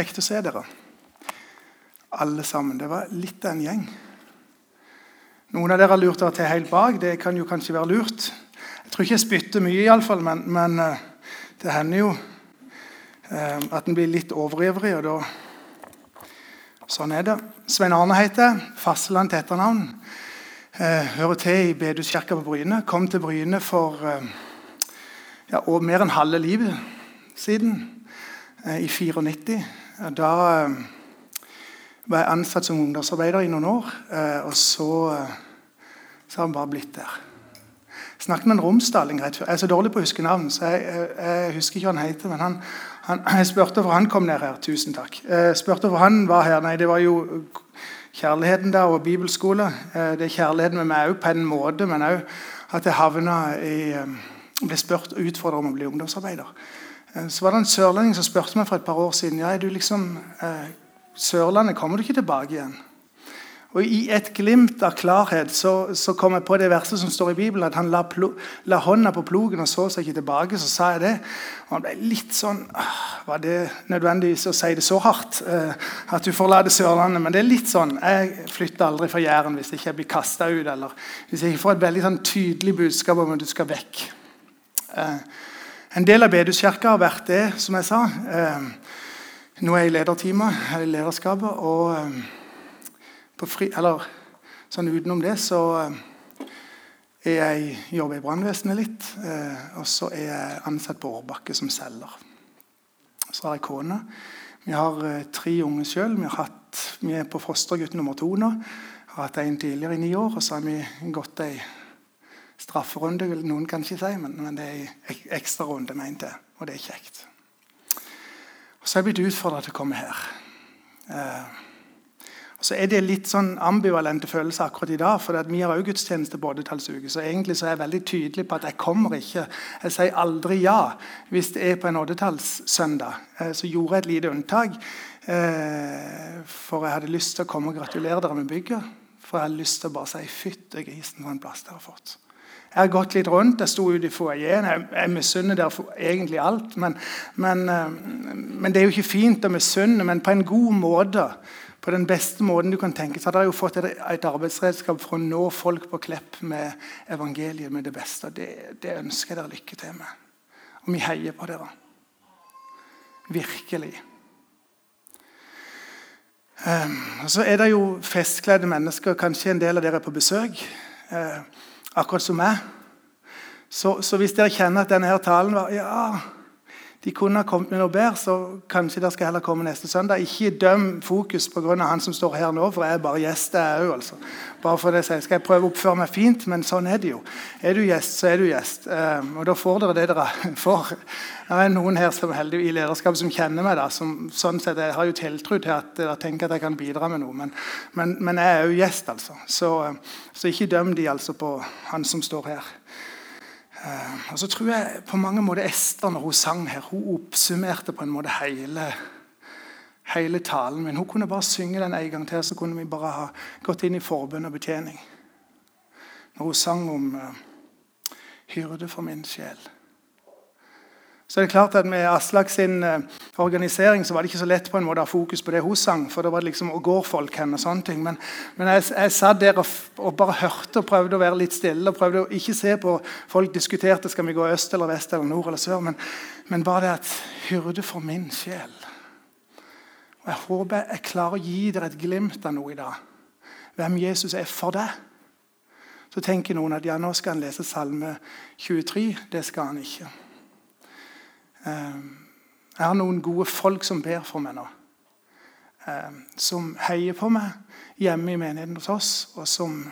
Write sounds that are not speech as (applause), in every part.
Kjekt å se dere, alle sammen. Det var litt av en gjeng. Noen av dere har lurt dere til helt bak. Det kan jo kanskje være lurt. Jeg tror ikke jeg spytter mye, iallfall, men, men uh, det hender jo uh, at en blir litt overivrig, og da Sånn er det. Svein Arne heter jeg. Fasseland til etternavn. Uh, hører til i Bedehuskirka på Bryne. Kom til Bryne for ja, mer enn halve livet siden. Eh, i 94. Da eh, var jeg ansatt som ungdomsarbeider i noen år. Eh, og så, så har han bare blitt der. Jeg snakket med en romsdaling rett før. Jeg er så dårlig på å huske navn, så jeg, jeg, jeg husker ikke hva han heter. Men han, han, jeg spurte hvorfor han kom ned her. Tusen takk. Jeg spurte hvorfor han var her. Nei, det var jo kjærligheten der og bibelskole. Det er kjærligheten med meg òg, på en måte, men òg at jeg havna i ble spurt og utfordra om å bli ungdomsarbeider. Eh, så var det en sørlending som spurte meg for et par år siden ja, er du liksom, eh, Sørlandet, kommer du ikke tilbake igjen? Og I et glimt av klarhet så, så kom jeg på det verset som står i Bibelen, at han la, plo, la hånda på plogen og så seg ikke tilbake. Så sa jeg det. Og han ble litt sånn Var det nødvendigvis å si det så hardt? Eh, at du forlater Sørlandet? Men det er litt sånn. Jeg flytter aldri fra Jæren hvis ikke jeg blir kasta ut, eller hvis jeg ikke får et veldig sånn tydelig budskap om at du skal vekk. Eh, en del av Bedehuskirka har vært det, som jeg sa. Eh, nå er jeg i lederteamet, eller i lederskapet. Og eh, fri, eller, sånn utenom det så eh, er jeg jobber i brannvesenet litt. og så er jeg ansatt på Årbakke som selger. Så har jeg kone. Vi har tre unge sjøl. Vi, vi, er på fostergutt nummer to nå. Har hatt en tidligere i ni år, og så har vi gått ei strafferunde, vil noen kanskje si, men, men det er en ekstra runde, mente jeg. Og det er kjekt. Og så er jeg blitt utfordra til å komme her. Eh, og så er det litt sånn ambivalente følelser akkurat i dag. For vi har òg gudstjeneste på oddetallsuke. Så egentlig så er jeg veldig tydelig på at jeg kommer ikke. Jeg sier aldri ja hvis det er på en oddetallssøndag. Eh, så gjorde jeg et lite unntak. Eh, for jeg hadde lyst til å komme og gratulere dere med bygget. For jeg hadde lyst til å bare si 'fytte grisen for en plass dere har fått'. Jeg har gått litt rundt. Jeg sto ute i foajeen. Jeg, jeg misunner dere egentlig alt. Men, men, eh, men, det er jo ikke fint å misunne, men på en god måte. På den beste måten du kan tenke Så hadde jeg jo fått et, arbeidsredskap for å nå folk på Klepp med evangeliet med det beste. Det, det ønsker jeg dere lykke til med. Og vi heier på dere. Virkelig. Um, så er det jo festkledde mennesker. Kanskje en del av dere er på besøk. Uh, akkurat som meg. Så, så, hvis dere kjenner at denne her talen var ja, de kunne ha kommet med noe bedre, så kanskje det skal heller komme neste søndag. Ikke døm fokus pga. han som står her nå, for jeg er bare gjest. jeg òg. Altså. Bare for det skal jeg prøve å oppføre meg fint, men sånn er det jo. Er du gjest, så er du gjest. Um, og da får dere det dere (laughs) får. Det er noen her som heldig i lederskapet som kjenner meg. da, som sånn sett, Jeg har jo tiltro til at jeg tenker at jeg kan bidra med noe, men, men, men jeg er jo gjest, altså. Så, så ikke døm de altså på han som står her. Uh, og så tror jeg på mange måter Ester, når hun sang her, hun oppsummerte på en måte hele, hele talen min. Hun kunne bare synge den en gang til, så kunne vi bare ha gått inn i forbønn og betjening. Når hun sang om uh, 'Hyrde for min sjel'. Så er det klart at Med Aslak sin uh, organisering så var det ikke så lett på en måte å ha fokus på det hun sang. for det var liksom, og går folk hen og sånne ting. Men, men jeg, jeg, satt der og, og, bare hørte og prøvde å være litt stille. og prøvde å ikke se på Folk diskuterte skal vi gå øst eller vest eller nord eller sør. Men, men bare det at Hyrde for min sjel. Og Jeg håper jeg klarer å gi dere et glimt av noe i dag. Hvem Jesus er for deg. Så tenker noen at ja, nå skal han lese Salme 23. Det skal han ikke. Ehm, jeg har noen gode folk som ber for meg nå. Ehm, som heier på meg hjemme i menigheten hos oss, og som,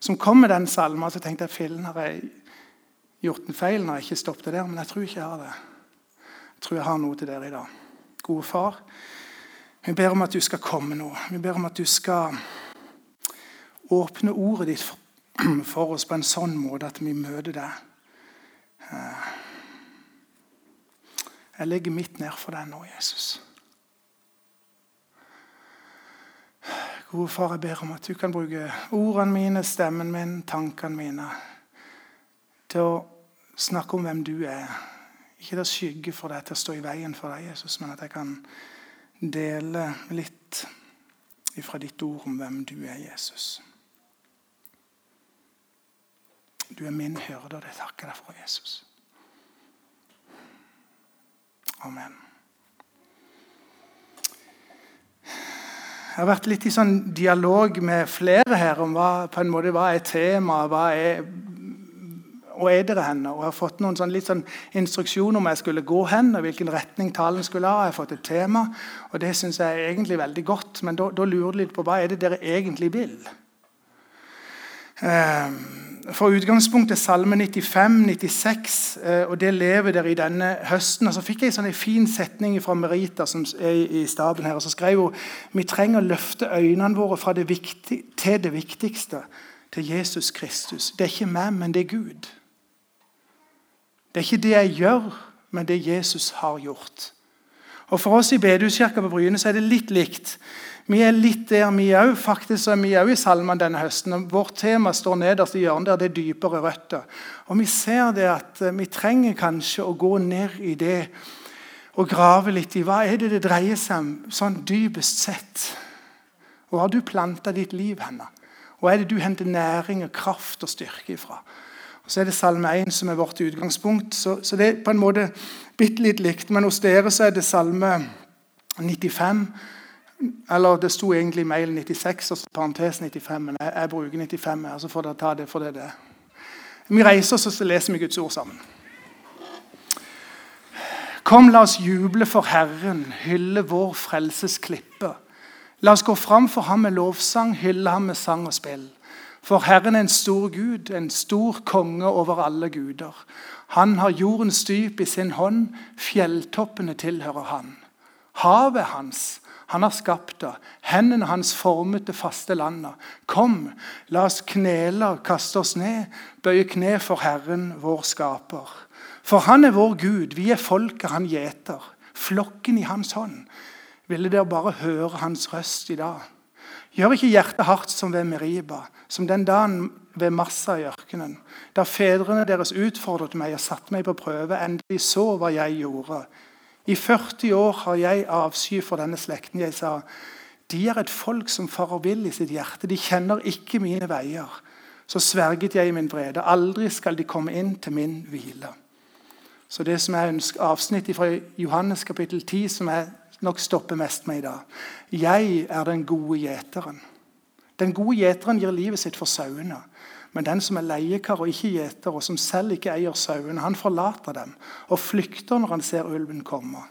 som kom med den salmen. Så tenkte jeg fillen har jeg gjort en feil når jeg ikke stoppet der, men jeg tror ikke jeg har det. Jeg tror jeg har noe til dere i dag. Gode far, vi ber om at du skal komme nå. Vi ber om at du skal åpne ordet ditt for (clears throat) oss på en sånn måte at vi møter deg. Jeg legger mitt ned for deg nå, Jesus. Gode far, jeg ber om at du kan bruke ordene mine, stemmen min, tankene mine til å snakke om hvem du er. Ikke til å skygge for deg, til å stå i veien for deg, Jesus, men at jeg kan dele litt ifra ditt ord om hvem du er, Jesus. Du er min hyrde, og det takker jeg deg for, Jesus. Amen. Jeg har vært litt i sånn dialog med flere her om hva, på en måte, hva er temaet, hva er og er dere henne? Og jeg har fått noen sånn, litt sånn instruksjoner om jeg skulle gå hen, og hvilken retning talen skulle ha. Jeg har fått et tema, og det syns jeg er egentlig veldig godt. Men da, da lurer jeg litt på hva er det dere egentlig vil? Um, for utgangspunktet Salme 95, 96, eh, og det lever dere i denne høsten. Og så fikk jeg en sånn fin setning fra Merita som er i staben her. og Så skrev hun vi trenger å løfte øynene våre fra det viktig, til det viktigste, til Jesus Kristus. Det er ikke meg, men det er Gud. Det er ikke det jeg gjør, men det Jesus har gjort. Og For oss i Bedehuskirka på Bryne så er det litt likt. Vi er litt der, vi òg. Faktisk er vi òg i salmen denne høsten. og Vårt tema står nederst i hjørnet der det er dypere røtter. Og Vi ser det at eh, vi trenger kanskje å gå ned i det og grave litt i hva er det det dreier seg om sånn dypest sett. Hvor har du planta ditt liv henne? Hvor er det du henter næring og kraft og styrke ifra? Og Så er det Salme 1 som er vårt utgangspunkt. Så, så det er på en måte bitte litt likt. Men hos dere så er det Salme 95 eller det sto egentlig i mail 96 og parentes 95, men jeg, jeg bruker 95 her. Så får dere ta det for det det er. Vi reiser oss og leser vi Guds ord sammen. Kom, la oss juble for Herren, hylle vår frelses klippe. La oss gå fram for ham med lovsang, hylle ham med sang og spill. For Herren er en stor Gud, en stor konge over alle guder. Han har jordens dyp i sin hånd, fjelltoppene tilhører han. Havet hans han har skapt det. Hendene hans formet det faste landet. Kom, la oss knele kaste oss ned, bøye kne for Herren, vår skaper. For han er vår Gud, vi er folket han gjeter, flokken i hans hånd. Ville dere bare høre hans røst i dag? Gjør ikke hjertet hardt som ved Meriba, som den dagen ved Massa i ørkenen, da fedrene deres utfordret meg og satte meg på prøve, endelig så hva jeg gjorde. I 40 år har jeg avsky for denne slekten. Jeg sa, de er et folk som farer vill i sitt hjerte. De kjenner ikke mine veier. Så sverget jeg i min vrede. Aldri skal de komme inn til min hvile. Så det som er avsnittet fra Johannes kapittel 10, som jeg nok stopper mest med i dag. Jeg er den gode gjeteren. Den gode gjeteren gir livet sitt for sauene. Men den som er leiekar og ikke gjeter, og som selv ikke eier sauene, han forlater dem og flykter når han ser ulven komme.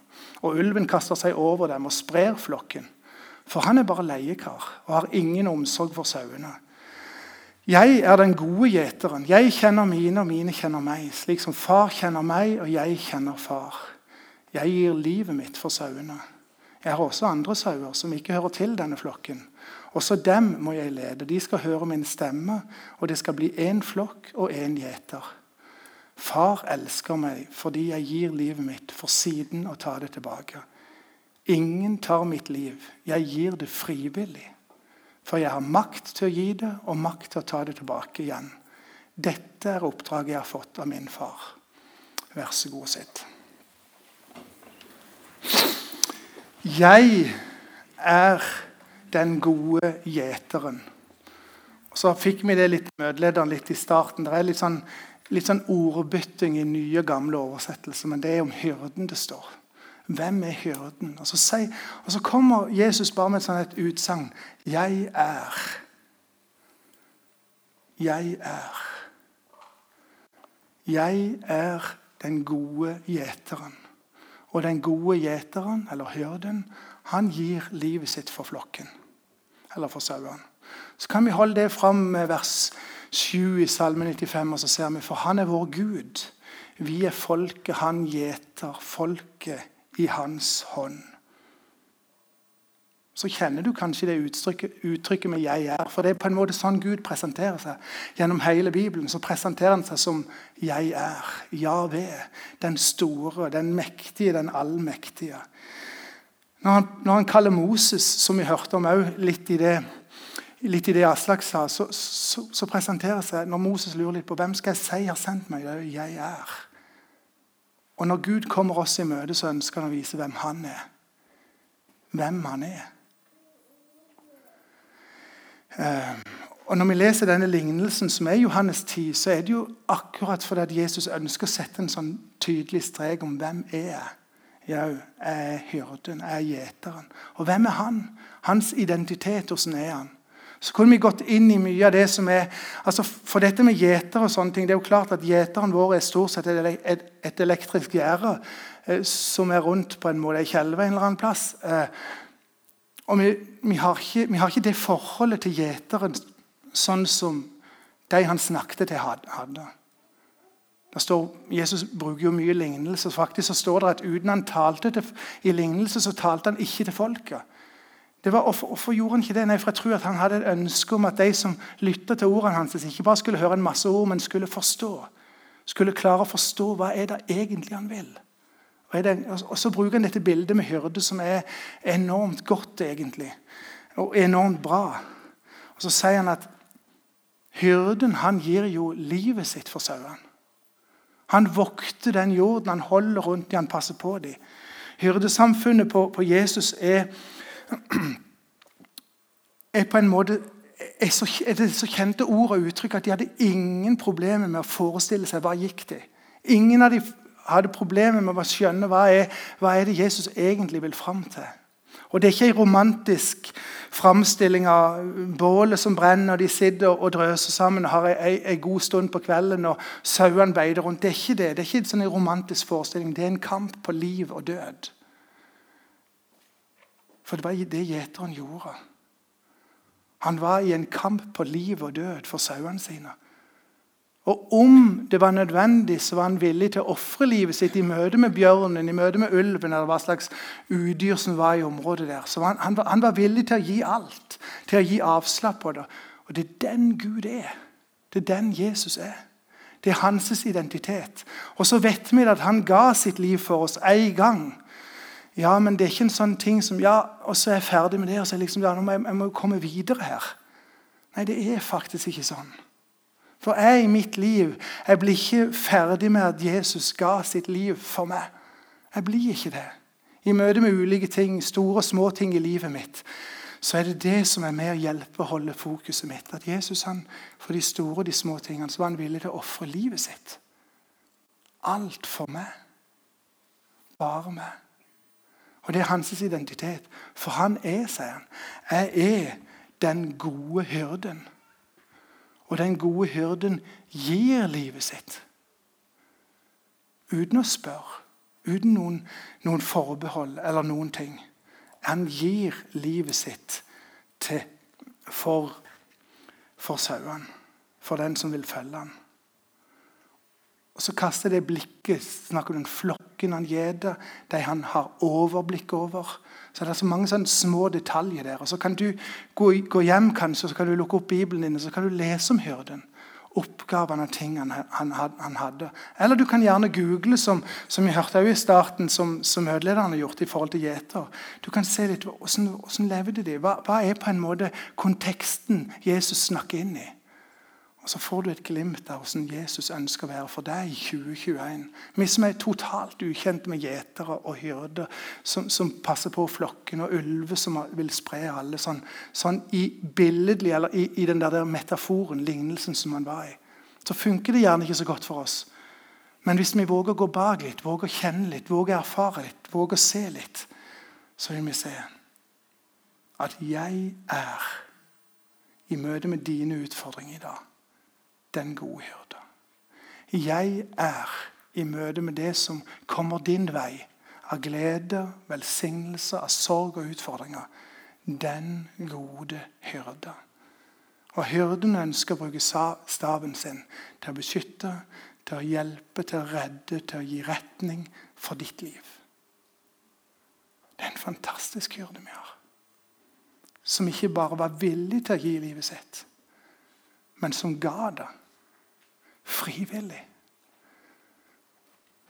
Og ulven kaster seg over dem og sprer flokken. For han er bare leiekar og har ingen omsorg for sauene. Jeg er den gode gjeteren. Jeg kjenner mine, og mine kjenner meg. Slik som far kjenner meg, og jeg kjenner far. Jeg gir livet mitt for sauene. Jeg har også andre sauer som ikke hører til denne flokken. Også dem må jeg lede. De skal høre min stemme, og det skal bli én flokk og én gjeter. Far elsker meg fordi jeg gir livet mitt for siden å ta det tilbake. Ingen tar mitt liv. Jeg gir det frivillig. For jeg har makt til å gi det og makt til å ta det tilbake igjen. Dette er oppdraget jeg har fått av min far. Vær så god, sitt. Jeg er den gode gjeteren. Så fikk vi det litt møtelederen litt i starten. Det er litt sånn, litt sånn ordbytting i nye gamle oversettelser, men det er om hyrden det står. Hvem er hyrden? Og så, sier, og så kommer Jesus bare med et sånt utsagn. Jeg er. Jeg er. Jeg er den gode gjeteren. Og den gode gjeteren, eller hyrden, han gir livet sitt for flokken eller for sauene. Så kan vi holde det fram med vers 7 i Salme 95, og så ser vi for han er vår Gud. Vi er folket han gjeter, folket i hans hånd. Så kjenner du kanskje det uttrykket, uttrykket med 'jeg er'. For det er på en måte sånn Gud presenterer seg. Gjennom hele Bibelen så presenterer han seg som 'jeg er'. 'Jave', Den store, den mektige, den allmektige. Når han, når han, kaller Moses, som vi hørte om òg litt i det, litt i det Aslak sa, så, så, så presenterer seg Når Moses lurer litt på hvem skal jeg si har sendt meg, det er jo jeg er. Og når Gud kommer oss i møte, så ønsker han å vise hvem han er. hvem han er. Eh, og Når vi leser denne lignelsen, som er Johannes 10, så er det jo akkurat fordi at Jesus ønsker å sette en sånn tydelig strek om hvem er jeg Jau, jeg er hyrden, jeg er gjeteren. Og hvem er han? Hans identitet, hvordan er han? Så kunne vi gått inn i mye av det som er altså For dette med gjeter og sånne ting, det er jo klart at gjeteren vår er stort sett et, et elektrisk gjerde eh, som er rundt på en måte ei kjelve en eller annen plass. Eh, og vi, vi, har ikke, vi, har ikke, det forholdet til gjeteren sånn som de han snakket til, hadde. Står, Jesus bruker jo mye lignelse. Faktisk så står det at uten han talte til, i lignelse, så talte han ikke til folket. Var, hvorfor, gjorde han ikke det? Nei, for Jeg tror at han hadde et ønske om at de som lytta til ordene hans, ikke bare skulle høre en masse ord, men skulle forstå. Skulle klare å forstå hva er det egentlig han vil. Og Så bruker han dette bildet med hyrde, som er enormt godt, egentlig. Og enormt bra. Og Så sier han at hyrden han gir jo livet sitt for sauene. Han vokter den jorden, han holder rundt dem, han passer på dem. Hyrdesamfunnet på, på Jesus er, er på en måte er, så, er det så kjente ord og uttrykk at de hadde ingen problemer med å forestille seg hva gikk til. Ingen av dem hadde problemer med å skjønne hva er, hva er det Jesus egentlig vil fram til. Og Det er ikke en romantisk framstilling av bålet som brenner, og de sitter og drøser sammen og har en god stund på kvelden, og sauene beiter rundt. Det er ikke det. Det er ikke sånn en romantisk forestilling. Det er en kamp på liv og død. For det var det gjeteren gjorde. Han var i en kamp på liv og død for sauene sine. Og om det var nødvendig, så var han villig til å ofre livet sitt i møte med bjørnen, i møte med ulven eller hva slags udyr som var i området der. Så han, han, var, han var, villig til å gi alt, til å gi avslapp på det. Og det er den Gud er. Det er den Jesus er. Det er hans identitet. Og så vet vi at han ga sitt liv for oss én gang. Ja, men det er ikke en sånn ting som Ja, og så er jeg ferdig med det, og så er liksom, ja, nå må jeg, jeg må komme videre her. Nei, det er faktisk ikke sånn. For jeg i mitt liv jeg blir ikke ferdig med at Jesus ga sitt liv for meg. Jeg blir ikke det. I møte med ulike ting, store og små ting i livet mitt, så er det det som er med å hjelpe å holde fokuset mitt. At Jesus han, for de store og de små tingene så var han villig til å ofre livet sitt. Alt for meg. Bare meg. Og det er hans identitet. For han er, sier han, jeg er den gode hyrden. Og den gode hyrden gir livet sitt. Uten å spørre, uten noen, noen forbehold eller noen ting. Han gir livet sitt til, for, for sauene, for den som vil følge ham. Og Så kaster det blikket snakker om flokken han gjeter, de han har overblikk over. Så Det er så mange sånne små detaljer der. Og Så kan du gå, hjem kanskje, så kan du lukke opp Bibelen din og så kan du lese om hyrden. Oppgavene og tingene han, han, han, hadde. Eller du kan gjerne google, som, som jeg hørte i starten, som, som møtelederen har gjort i forhold til gjeter. Du kan se litt hvordan, hvordan levde de. Hva, hva er på en måte konteksten Jesus snakker inn i? Og Så får du et glimt av hvordan Jesus ønsker å være for deg i 2021. Vi som er totalt ukjente med gjetere og hyrder som, som, passer på flokken, og ulver som vil spre alle. Sånn, sånn i billedlig, eller i, i den der, der metaforen, lignelsen som man var i. Så funker det gjerne ikke så godt for oss. Men hvis vi våger å gå bak litt, våger å kjenne litt, våger å erfare litt, våger å se litt, så vil vi se at jeg er i møte med dine utfordringer i dag den gode hyrde. Jeg er i møte med det som kommer din vei, av glede, velsignelse, av sorg og utfordringer. Den gode hyrde. Og Hyrden ønsker å bruke staven sin til å beskytte, til å hjelpe, til å redde, til å gi retning for ditt liv. Det er en fantastisk hyrde vi har. Som ikke bare var villig til å gi livet sitt, men som ga det frivillig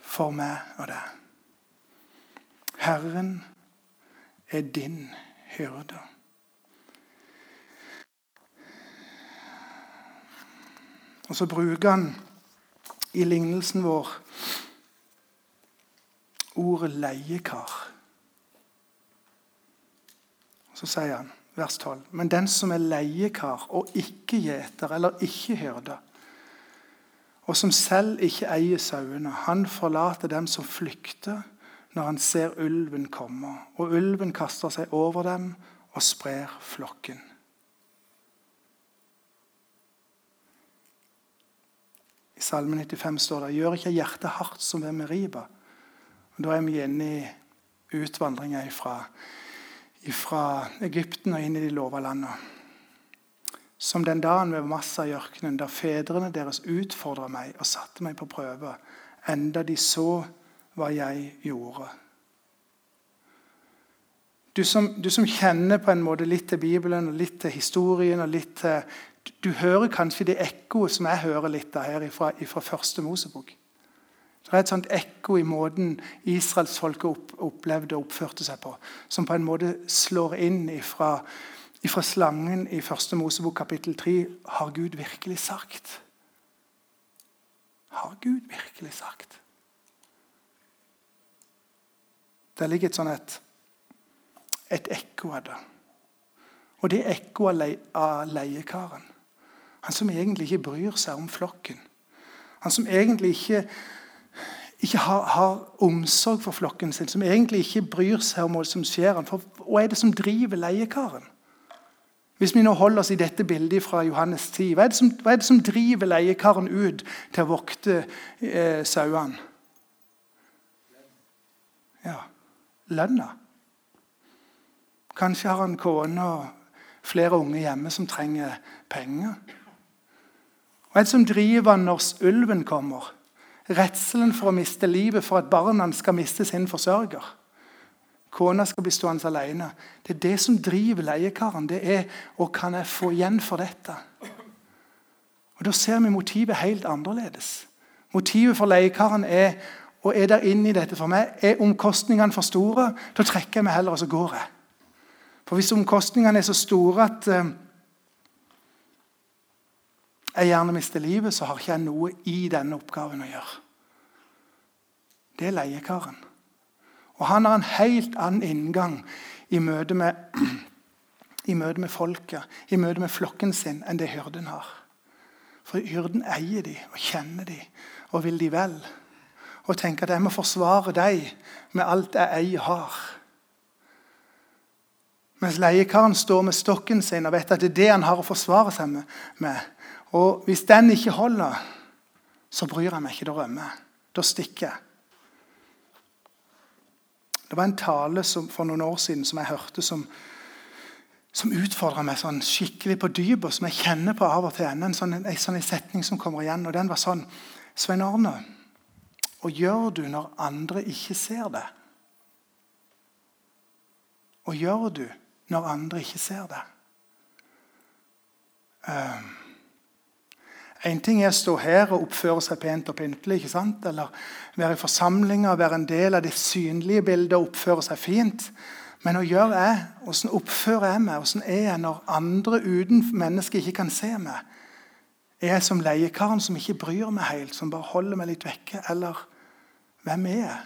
for meg og deg. Herren er din hyrde. Og så bruker han i lignelsen vår ordet leiekar. Så sier han, vers 12.: Men den som er leiekar og ikke gjeter eller ikke hyrde, og som selv ikke eier sauene, han forlater dem som flykter når han ser ulven komme. Og ulven kaster seg over dem og sprer flokken. I Salme 95 står det gjør ikke hjertet hardt som ved Meriba. Og da er vi inne i utvandringa fra, Egypten og inn i de lova landene. Som den dagen ved Massa i ørkenen, da fedrene deres utfordra meg og satte meg på prøve, enda de så hva jeg gjorde. Du som, du som, kjenner på en måte litt til Bibelen og litt til historien og litt til Du hører kanskje det ekkoet som jeg hører litt av her fra, første Mosebok. Det er et sånt ekko i måten israelsfolket opp, opplevde og oppførte seg på, som på en måte slår inn ifra, ifra slangen i første Mosebok kapittel 3. Har Gud virkelig sagt? Har Gud virkelig sagt? Der ligger et sånn et, et ekko av det. Og det er ekko av, leie, av leiekaren. Han som egentlig ikke bryr seg om flokken. Han som egentlig ikke, ikke har, har, omsorg for flokken sin, som egentlig ikke bryr seg om hva som skjer. For, hva er det som driver leiekaren? Hvis vi nå holder oss i dette bildet fra Johannes 10, hva er det som, er det som driver leiekaren ut til å vokte eh, sauene? Ja lønna. Kanskje har han kone og flere unge hjemme som trenger penger. Hva er det som driver han når ulven kommer. Redselen for å miste livet for at barna skal miste sin forsørger. Kona skal bli stående alene. Det er det som driver leiekaren. Det er og kan jeg få igjen for dette? Og Da ser vi motivet helt annerledes. Motivet for leiekaren er og er der inne i dette for meg. Er omkostningene for store, da trekker jeg meg heller, og så går jeg. For hvis omkostningene er så store at uh, jeg gjerne mister livet, så har ikke jeg noe i denne oppgaven å gjøre. Det er leiekaren. Og han har en helt annen inngang i møte med, i møte med folket, i møte med flokken sin, enn det hyrden har. For hyrden eier de og kjenner de og vil de vel og tenker at jeg må forsvare deg med alt jeg eier har. Mens leiekaren står med stokken sin og vet at det er det han har å forsvare seg med. Og hvis den ikke holder, så bryr jeg meg ikke. Da rømmer jeg. Da stikker jeg. Det var en tale som, for noen år siden som jeg hørte som, som utfordra meg sånn skikkelig på dypet, som jeg kjenner på av og til. En sånn, en sånn setning som kommer igjen, og den var sånn Svein Arne, og gjør du når andre ikke ser det? Og gjør du når andre ikke ser det? Um, en ting er å stå her og oppføre seg pent og pyntelig. ikke sant? Eller være i forsamlinger, være en del av det synlige bildet og oppføre seg fint. Men hva gjør jeg? Hvordan oppfører jeg meg? Hvordan er jeg når andre uten mennesker ikke kan se meg? Er jeg som leiekaren som ikke bryr meg helt, som bare holder meg litt vekke? Eller hvem er jeg?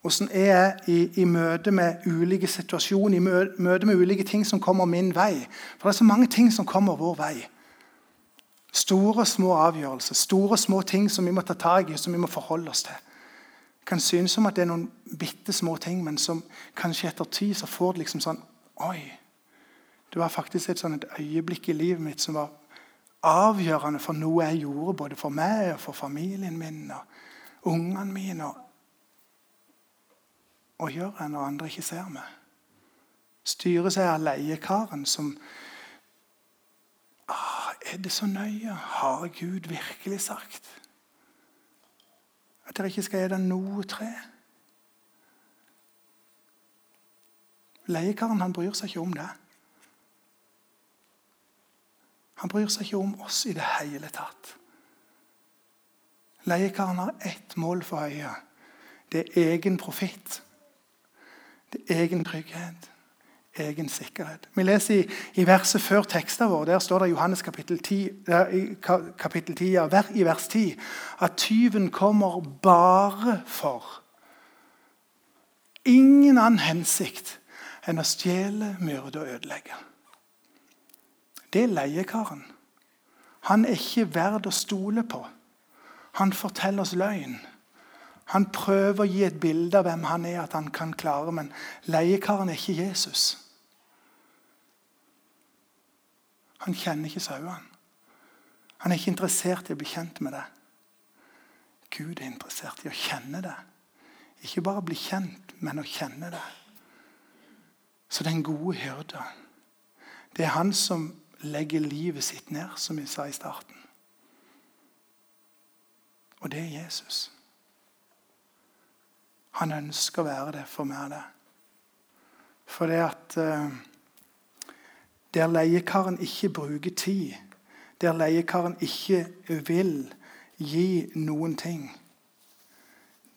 Hvordan er jeg i, i, møte med ulike situasjoner, i møte med ulike ting som kommer min vei? For det er så mange ting som kommer vår vei. Store og små avgjørelser, store og små ting som vi må ta tak i, som vi må forholde oss til. Det kan synes som at det er noen bitte små ting, men som kanskje etter tid så får det liksom sånn Oi! Det var faktisk et sånn et øyeblikk i livet mitt som var avgjørende for noe jeg gjorde, både for meg og for familien min. og ungene mine og gjøre når andre ikke ser meg. Styre seg av leiekaren som Er det så nøye? Har Gud virkelig sagt at dere ikke skal spise noe tre? Leiekaren han bryr seg ikke om det. Han bryr seg ikke om oss i det hele tatt. Leiekaren har ett mål for øye. Det er egen profitt. Det er egen trygghet, egen sikkerhet. Vi leser i, i verset før teksten vår, der står det i Johannes kapittel 10, der, kapittel 10 i vers 10 at tyven kommer bare for ingen annen hensikt enn å stjele, myrde og ødelegge. Det er leiekaren. Han er ikke verd å stole på. Han forteller oss løgn. Han prøver å gi et bilde av hvem han er, at han kan klare, men leiekaren er ikke Jesus. Han kjenner ikke sauene. Han er ikke interessert i å bli kjent med det. Gud er interessert i å kjenne det. Ikke bare bli kjent, men å kjenne det. Så den gode hyrde, det er han som legger livet sitt ned, som vi sa i starten. Og det er Jesus. Han ønsker å være det for meg. det. For det at uh, der leiekaren ikke bruker tid, der leiekaren ikke vil gi noen ting,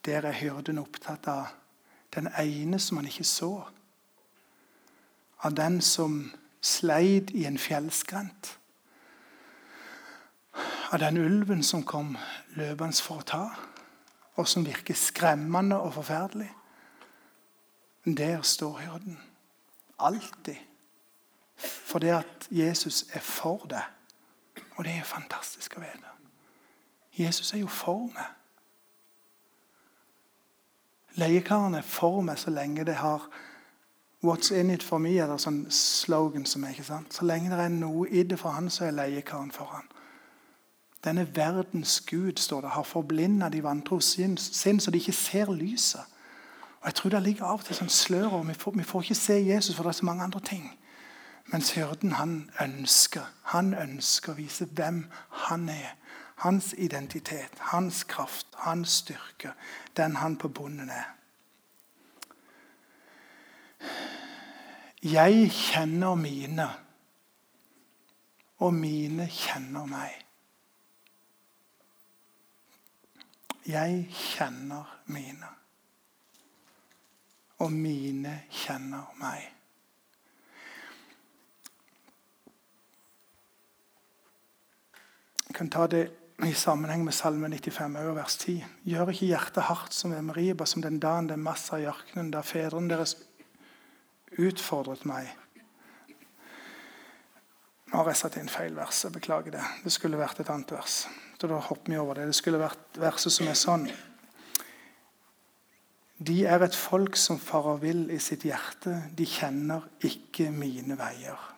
der er hyrden opptatt av den ene som han ikke så. Av den som sleit i en fjellskrent. Av den ulven som kom løpende for å ta, og som virker skremmende og forferdelig. Der står hyrden. Alltid for det at Jesus er for deg. Og det er fantastisk å vite. Jesus er jo for meg. Leiekaren er for meg så lenge det har What's in it for me, eller sånn slogan som er. ikke sant? Så lenge det er noe i det for han, så er leiekaren for han. Denne verdens Gud står det, har forblinda de vantro sinn, sin, så de ikke ser lyset. Og Jeg tror det ligger av og til sånn slør over. Vi, vi får ikke se Jesus, for det er så mange andre ting. Mens hyrden han ønsker, han ønsker å vise hvem han er. Hans identitet, hans kraft, hans styrke. Den han på bonden er. Jeg kjenner mine, og mine kjenner meg. Jeg kjenner mine, og mine kjenner meg. Jeg kan ta det i sammenheng med Salme 95, vers 10. Gjør ikke hjertet hardt som ved Meriba, som den dagen det massa i ørkenen, da fedrene deres utfordret meg. Nå har jeg satt inn feil vers. Jeg beklager det. Det skulle vært et annet vers. Så da hopper vi over det. Det skulle vært verset som er sånn. De er et folk som farer vill i sitt hjerte. De kjenner ikke mine veier.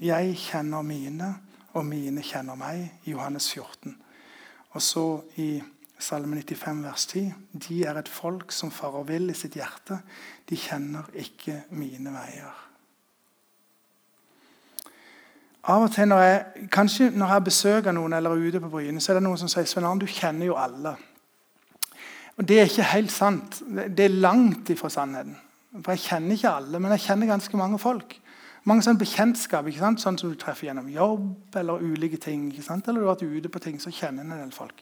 Jeg kjenner mine og mine kjenner meg. Johannes 14. Og så i Salme 95, vers 10.: De er et folk som farer vill i sitt hjerte. De kjenner ikke mine veier. Av og til når jeg, kanskje når jeg besøker noen eller er ute på Bryne, så er det noen som sier Svein Arne, du kjenner jo alle. Og Det er ikke helt sant. Det er langt ifra sannheten. For Jeg kjenner ikke alle, men jeg kjenner ganske mange folk. Mange sånne bekjentskap, sånn som du treffer gjennom jobb eller ulike ting. ikke sant? Eller du har vært ute på ting, så kjenner en del folk.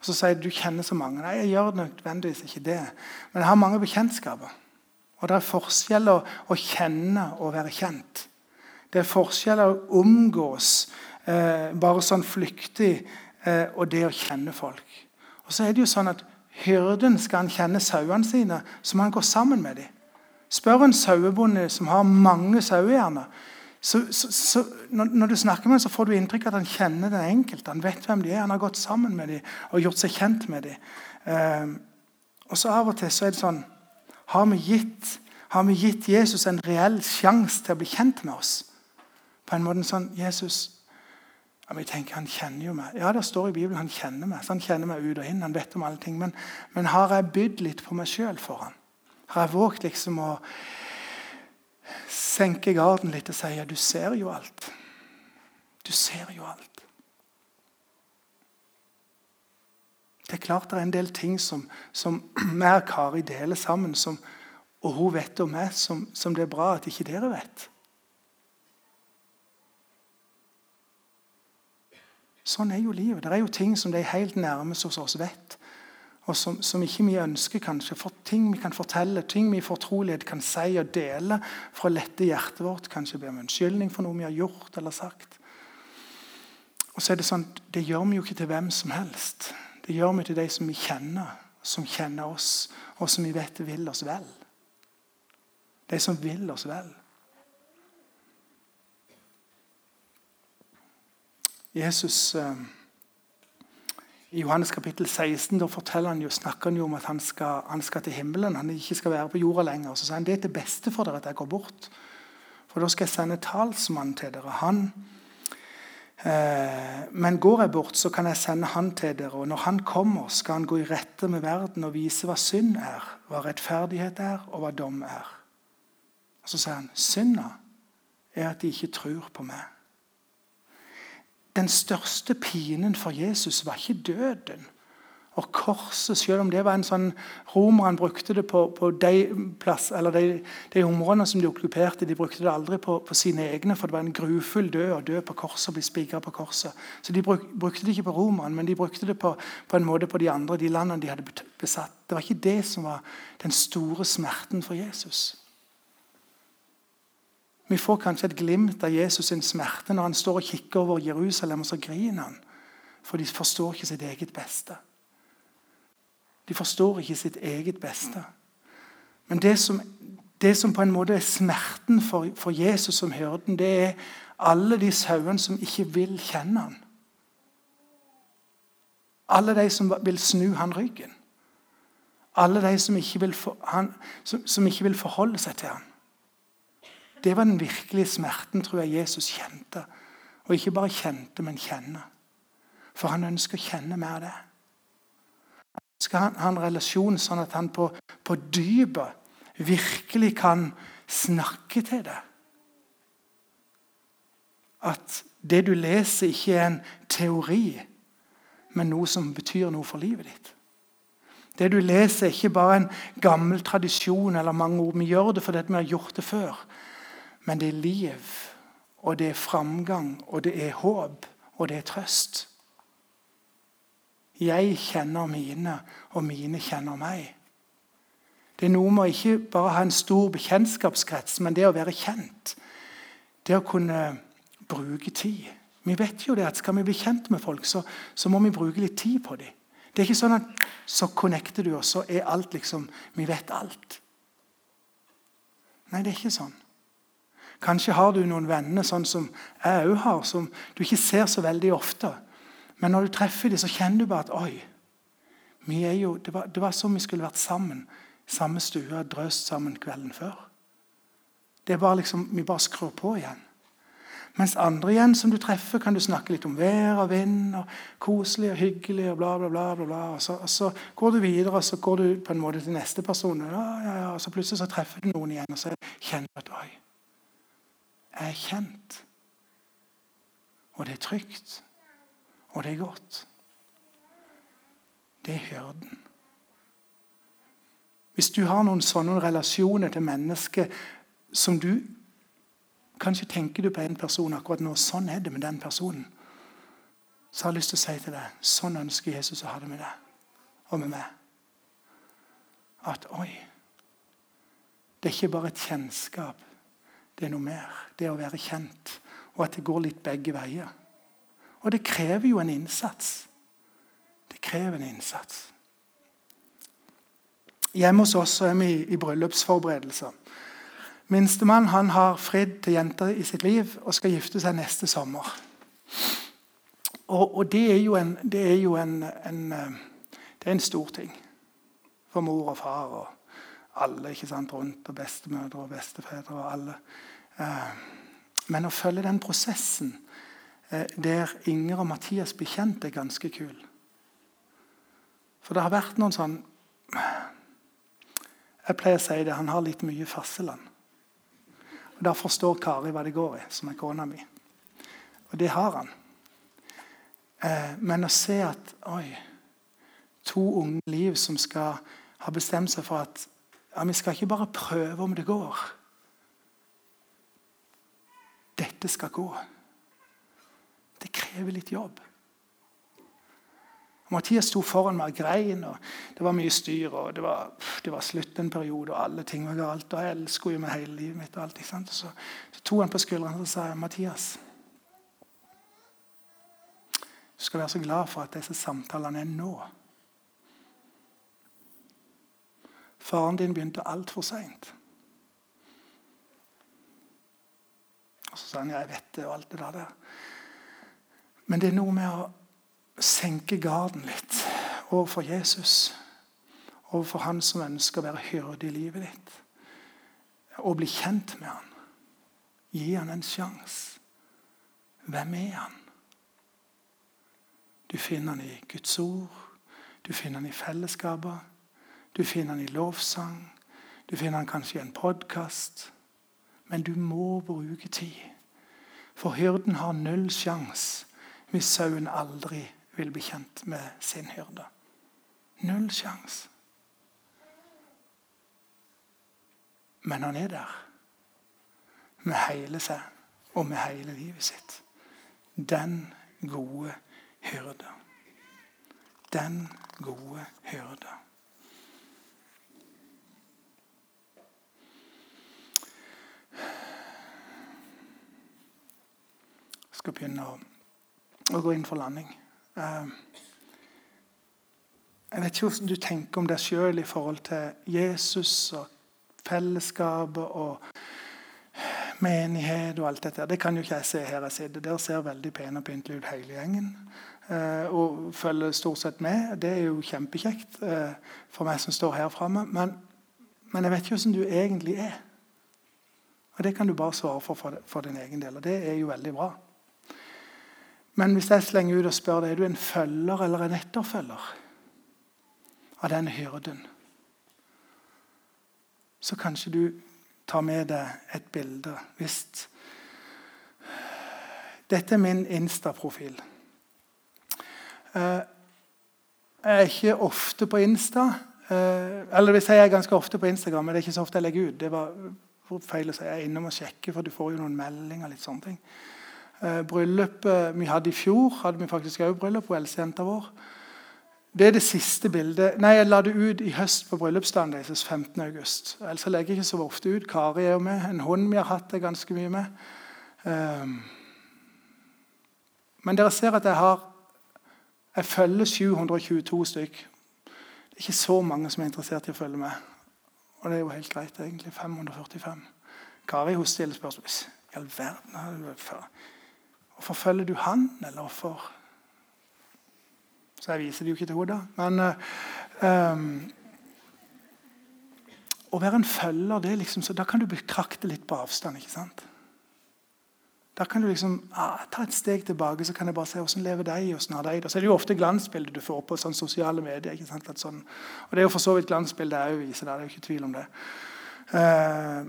Og Så sier du du kjenner så mange. Nei, jeg gjør nødvendigvis ikke det. Men jeg har mange bekjentskaper. Og det er forskjeller å kjenne og være kjent. Det er forskjeller å omgås eh, bare sånn flyktig eh, og det å kjenne folk. Og så er det jo sånn at Hyrden skal han kjenne sauene sine, så må han gå sammen med dem. Spør en sauebonde som har mange sauer, så, så, så, når, du snakker med ham, så får du inntrykk av at han kjenner den enkelte. Han vet hvem de er, han har gått sammen med dem og gjort seg kjent med dem. Eh, og så Av og til så er det sånn Har vi gitt, har vi gitt Jesus en reell sjanse til å bli kjent med oss? På en måte sånn Jesus ja, vi tenker, Han kjenner jo meg. Ja, det står i Bibelen han kjenner meg. så Han kjenner meg ut og inn. han vet om alle ting, Men, men har jeg bydd litt på meg sjøl for han? Har jeg våget liksom å senke garden litt og si ja, du ser jo alt. Du ser jo alt. Det er klart det er en del ting som, som (clears throat) vi og Kari deler sammen, som, og hun vet om meg, som, som det er bra at ikke dere vet. Sånn er jo livet. Det er jo ting som de helt nærmest hos oss vet og som, som, ikke vi ønsker, kanskje. For ting vi kan fortelle, ting vi i fortrolighet kan si og dele for å lette hjertet vårt. Kanskje be om unnskyldning for noe vi har gjort eller sagt. Og så er Det sånn, det gjør vi jo ikke til hvem som helst. Det gjør vi til de som vi kjenner, som kjenner oss, og som vi vet vil oss vel. De som vil oss vel. Jesus eh, I Johannes kapittel 16 da forteller han jo, snakker han jo om at han skal, han skal til himmelen. Han ikke skal være på jorda lenger. Så sier han det er til beste for dere at jeg går bort. For da skal jeg sende talsmann til dere. Han Eh, men går jeg bort, så kan jeg sende han til dere. Og når han kommer, skal han gå i rette med verden og vise hva synd er, hva rettferdighet er, og hva dom er. Og Så sier han synda er at de ikke tror på meg. Den største pinen for Jesus var ikke døden. Og korset, selv om det var en sånn Romerne brukte det på, på de, plass, de, de, områdene som de okkuperte, de brukte det aldri på, på, sine egne, for det var en grufull død å dø på korset og bli på korset. Så de bruk, brukte det ikke på romerne, men de brukte det på, på, en måte på de andre, de landene de hadde besatt. Det var ikke det som var den store smerten for Jesus. Vi får kanskje et glimt av Jesus' sin smerte når han står og kikker over Jerusalem, og så griner han. For de forstår ikke sitt eget beste. De forstår ikke sitt eget beste. Men det som, det som på en måte er smerten for, for Jesus som hyrden, det er alle de sauene som ikke vil kjenne han. Alle de som vil snu han ryggen. Alle de som ikke vil, for, han, som, som ikke vil forholde seg til han. Det var den virkelige smerten tror jeg Jesus kjente. Og ikke bare kjente, men kjenne. For han ønsker å kjenne mer det han ha en relasjon sånn at han på, på dypet virkelig kan snakke til det. At det du leser, ikke er en teori, men noe som betyr noe for livet ditt. Det du leser, er ikke bare en gammel tradisjon eller mange ord. Vi gjør det fordi vi har gjort det før. Men det er liv, og det er framgang, og det er håp, og det er trøst. Jeg kjenner mine, og mine kjenner meg. Det er noe med å ikke bare ha en stor bekjentskapskrets, men det å være kjent. Det å kunne bruke tid. Vi vet jo det at Skal vi bli kjent med folk, så, så må vi bruke litt tid på dem. Det er ikke sånn at så connecter du, og så er alt liksom Vi vet alt. Nei, det er ikke sånn. Kanskje har du noen venner sånn som jeg òg har, som du ikke ser så veldig ofte. Men når du treffer dem, så kjenner du bare at oi, jo, det, var, det var som vi skulle vært sammen. Samme stue, drøst sammen kvelden før. Det er bare liksom, Vi bare skrur på igjen. Mens andre igjen som du treffer, kan du snakke litt om vær og vind. og Koselig og hyggelig og bla, bla, bla. bla, bla. Og, så, og så går du videre og så går du på en måte til neste person. Ja, ja, ja. Og så plutselig så treffer du noen igjen, og så kjenner du at oi, er kjent. Og det er trygt. Og det er godt. Det er hyrden. Hvis du har noen sånne relasjoner til mennesker som du Kanskje tenker du på en person akkurat nå. Sånn er det med den personen. Så har jeg lyst til å si til deg sånn ønsker Jesus å ha det med deg og med meg. At oi Det er ikke bare et kjennskap. Det er noe mer. Det å være kjent. Og at det går litt begge veier. Og det krever jo en innsats. Det krever en innsats. Hjemme hos oss er vi i bryllupsforberedelser. Minstemann han har fridd til jenter i sitt liv og skal gifte seg neste sommer. Og, og det er jo, en, det er jo en, en, eh, det er en stor ting for mor og far og alle ikke sant, rundt, og bestemødre og bestefedre og alle. Eh, men å følge den prosessen Eh, der Inger og Mathias blir kjent, er ganske kul. For det har vært noen sånn Jeg pleier å si det, han har litt mye farseland. Og Da forstår Kari hva det går i, som er kona mi. Og det har han. Eh, men å se at oi, to unge liv som skal ha bestemt seg for at ja, vi skal ikke bare prøve om det går. Dette skal gå. Det krever litt jobb. Mathias sto foran meg og grein. og Det var mye styr. og Det var, det var slutt en periode, og alle ting var galt. og Jeg elsker jo meg hele livet mitt. og alt, ikke sant? Så, så tok han på skuldrene og sa Mathias, du skal være så glad for at disse samtalene er nå. Faren din begynte altfor seint. Så sa han ja, jeg vet det, og alt det der. Men det er noe med å senke garden litt overfor Jesus. Overfor han som ønsker å være hyrde i livet ditt. Og bli kjent med han. Gi han en sjanse. Hvem er han? Du finner han i Guds ord, du finner han i fellesskapet, du finner han i lovsang, du finner han kanskje i en podkast. Men du må bruke tid. For hyrden har null sjanse hvis sauen aldri vil bli kjent med sin hyrde. Null sjanse. Men han er der med hele seg og med hele livet sitt. Den gode hyrde. Den gode hyrde. Jeg skal begynne å, å gå inn for landing. Uh, jeg vet ikke hvordan du tenker om deg sjøl i forhold til Jesus og fellesskapet og menighet og alt dette. Det kan jo ikke jeg se her jeg sitter. Dere ser veldig pene og pyntelig ut hele gjengen. Uh, og følger stort sett med. Det er jo kjempekjekt uh, for meg som står her framme. Men, men, jeg vet ikke hvordan du egentlig er. Og Det kan du bare svare for for, din egen del. Og det er jo veldig bra. Men hvis jeg slenger ut og spør deg, er du en følger eller en etterfølger av den hyrden, så kanskje du tar med deg et bilde. Hvis Dette er min Insta-profil. Eh, jeg er ikke ofte på Insta. Eh, eller hvis jeg er ganske ofte på Instagram, men det er ikke så ofte jeg legger ut. Det var feil å si. Jeg er innom og sjekker, for du får jo noen meldinger. litt sånne ting. Eh, bryllupet vi hadde i fjor, hadde vi faktisk òg bryllup på eldstejenta vår. Det er det siste bildet. Nei, Jeg la det ut i høst på bryllupsdagen deres 15. august. Ellers legger jeg ikke så ofte ut. Kari er jo med. En hund vi har hatt det ganske mye med. Um, men dere ser at jeg har Jeg følger 722 stykk. Det er ikke så mange som er interessert i å følge med. Og det er jo helt greit, egentlig. 545. Kari hun stiller spørsmål i all verden har du Hvorfor følger du han, eller hvorfor Så jeg viser det jo ikke til henne. Men uh, um, å være en følger, det er liksom, så da kan du betrakte litt på avstand. ikke sant? Da kan du liksom ah, ta et steg tilbake så kan jeg bare se hvordan lever de, hvordan har de det. Så er det jo ofte glansbilder du får på sånn sosiale medier. ikke sant? Sånn, og Det er jo for så vidt glansbilder jeg viser det er jo ikke tvil om det. Uh,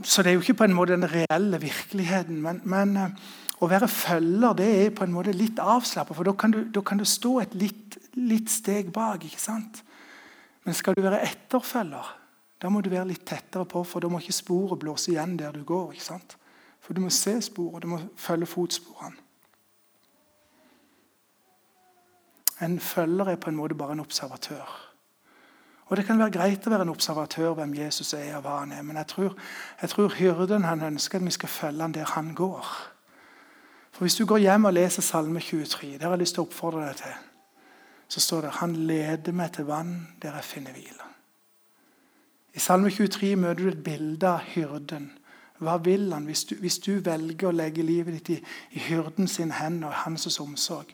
så det er jo ikke på en måte den reelle virkeligheten. Men, men uh, å være følger det er på en måte litt avslappa, for da kan, du, kan, du, stå et litt, litt, steg bak. ikke sant? Men skal du være etterfølger, da må du være litt tettere på, for da må ikke sporet blåse igjen der du går. ikke sant? For du må se sporet, du må følge fotsporene. En følger er på en måte bare en observatør. Og Det kan være greit å være en observatør hvem Jesus er og hva han er, men jeg tror, jeg tror hyrden han ønsker at vi skal følge han der han går. For Hvis du går hjem og leser Salme 23, det har jeg lyst til å oppfordre deg til, så står det 'Han leder meg til vann der jeg finner hvile'. I Salme 23 møter du et bilde av hyrden. Hva vil han hvis du, hvis du velger å legge livet ditt i, i hyrden sin hender og hans omsorg?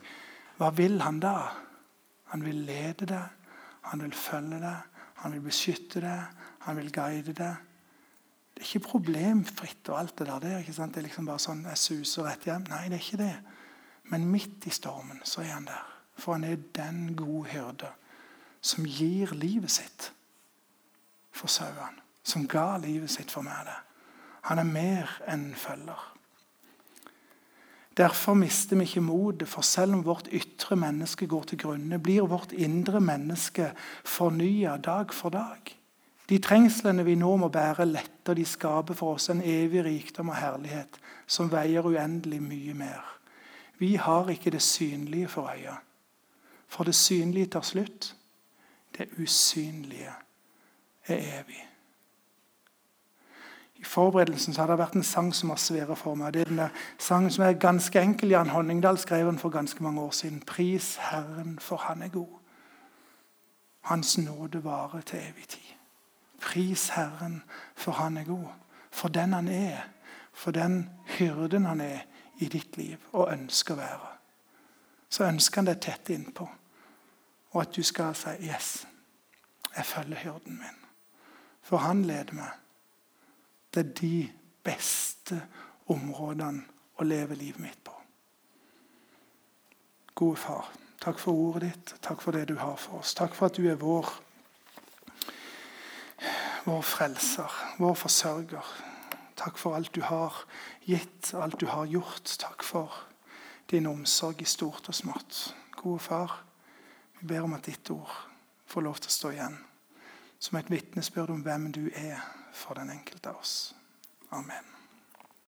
Hva vil han da? Han vil lede deg, han vil følge deg, han vil beskytte deg, han vil guide deg. Det er ikke problemfritt og alt det der. Det er? Det er liksom bare sånn jeg suser rett hjem. Nei, det er ikke det. Men midt i stormen så er han der. For han er den gode hyrde som gir livet sitt for sauene. Som ga livet sitt for meg. det. Han er mer enn en følger. Derfor mister vi ikke motet, for selv om vårt ytre menneske går til grunne, blir vårt indre menneske fornya dag for dag. De trengslene vi nå må bære, letter de skaper for oss en evig rikdom og herlighet som veier uendelig mye mer. Vi har ikke det synlige for øya. For det synlige tar slutt. Det usynlige er evig. I forberedelsen har det vært en sang som har svært for meg. Det er den sangen som er ganske enkel. Jan Honningdal skrev den for ganske mange år siden. Pris Herren, for Han er god. Hans nåde varer til evig tid. Pris Herren, for han er god. For den han er. For den hyrden han er i ditt liv og ønsker å være, så ønsker han deg tett innpå. Og at du skal si 'Yes, jeg følger hyrden min'. For han leder meg. Det er de beste områdene å leve livet mitt på. Gode far, takk for ordet ditt. Takk for det du har for oss. Takk for at du er vår, vår frelser, vår forsørger. Takk for alt du har gitt, alt du har gjort. Takk for din omsorg i stort og smått. Gode far, vi ber om at ditt ord får lov til å stå igjen som et vitnesbyrd om hvem du er for den enkelte av oss. Amen.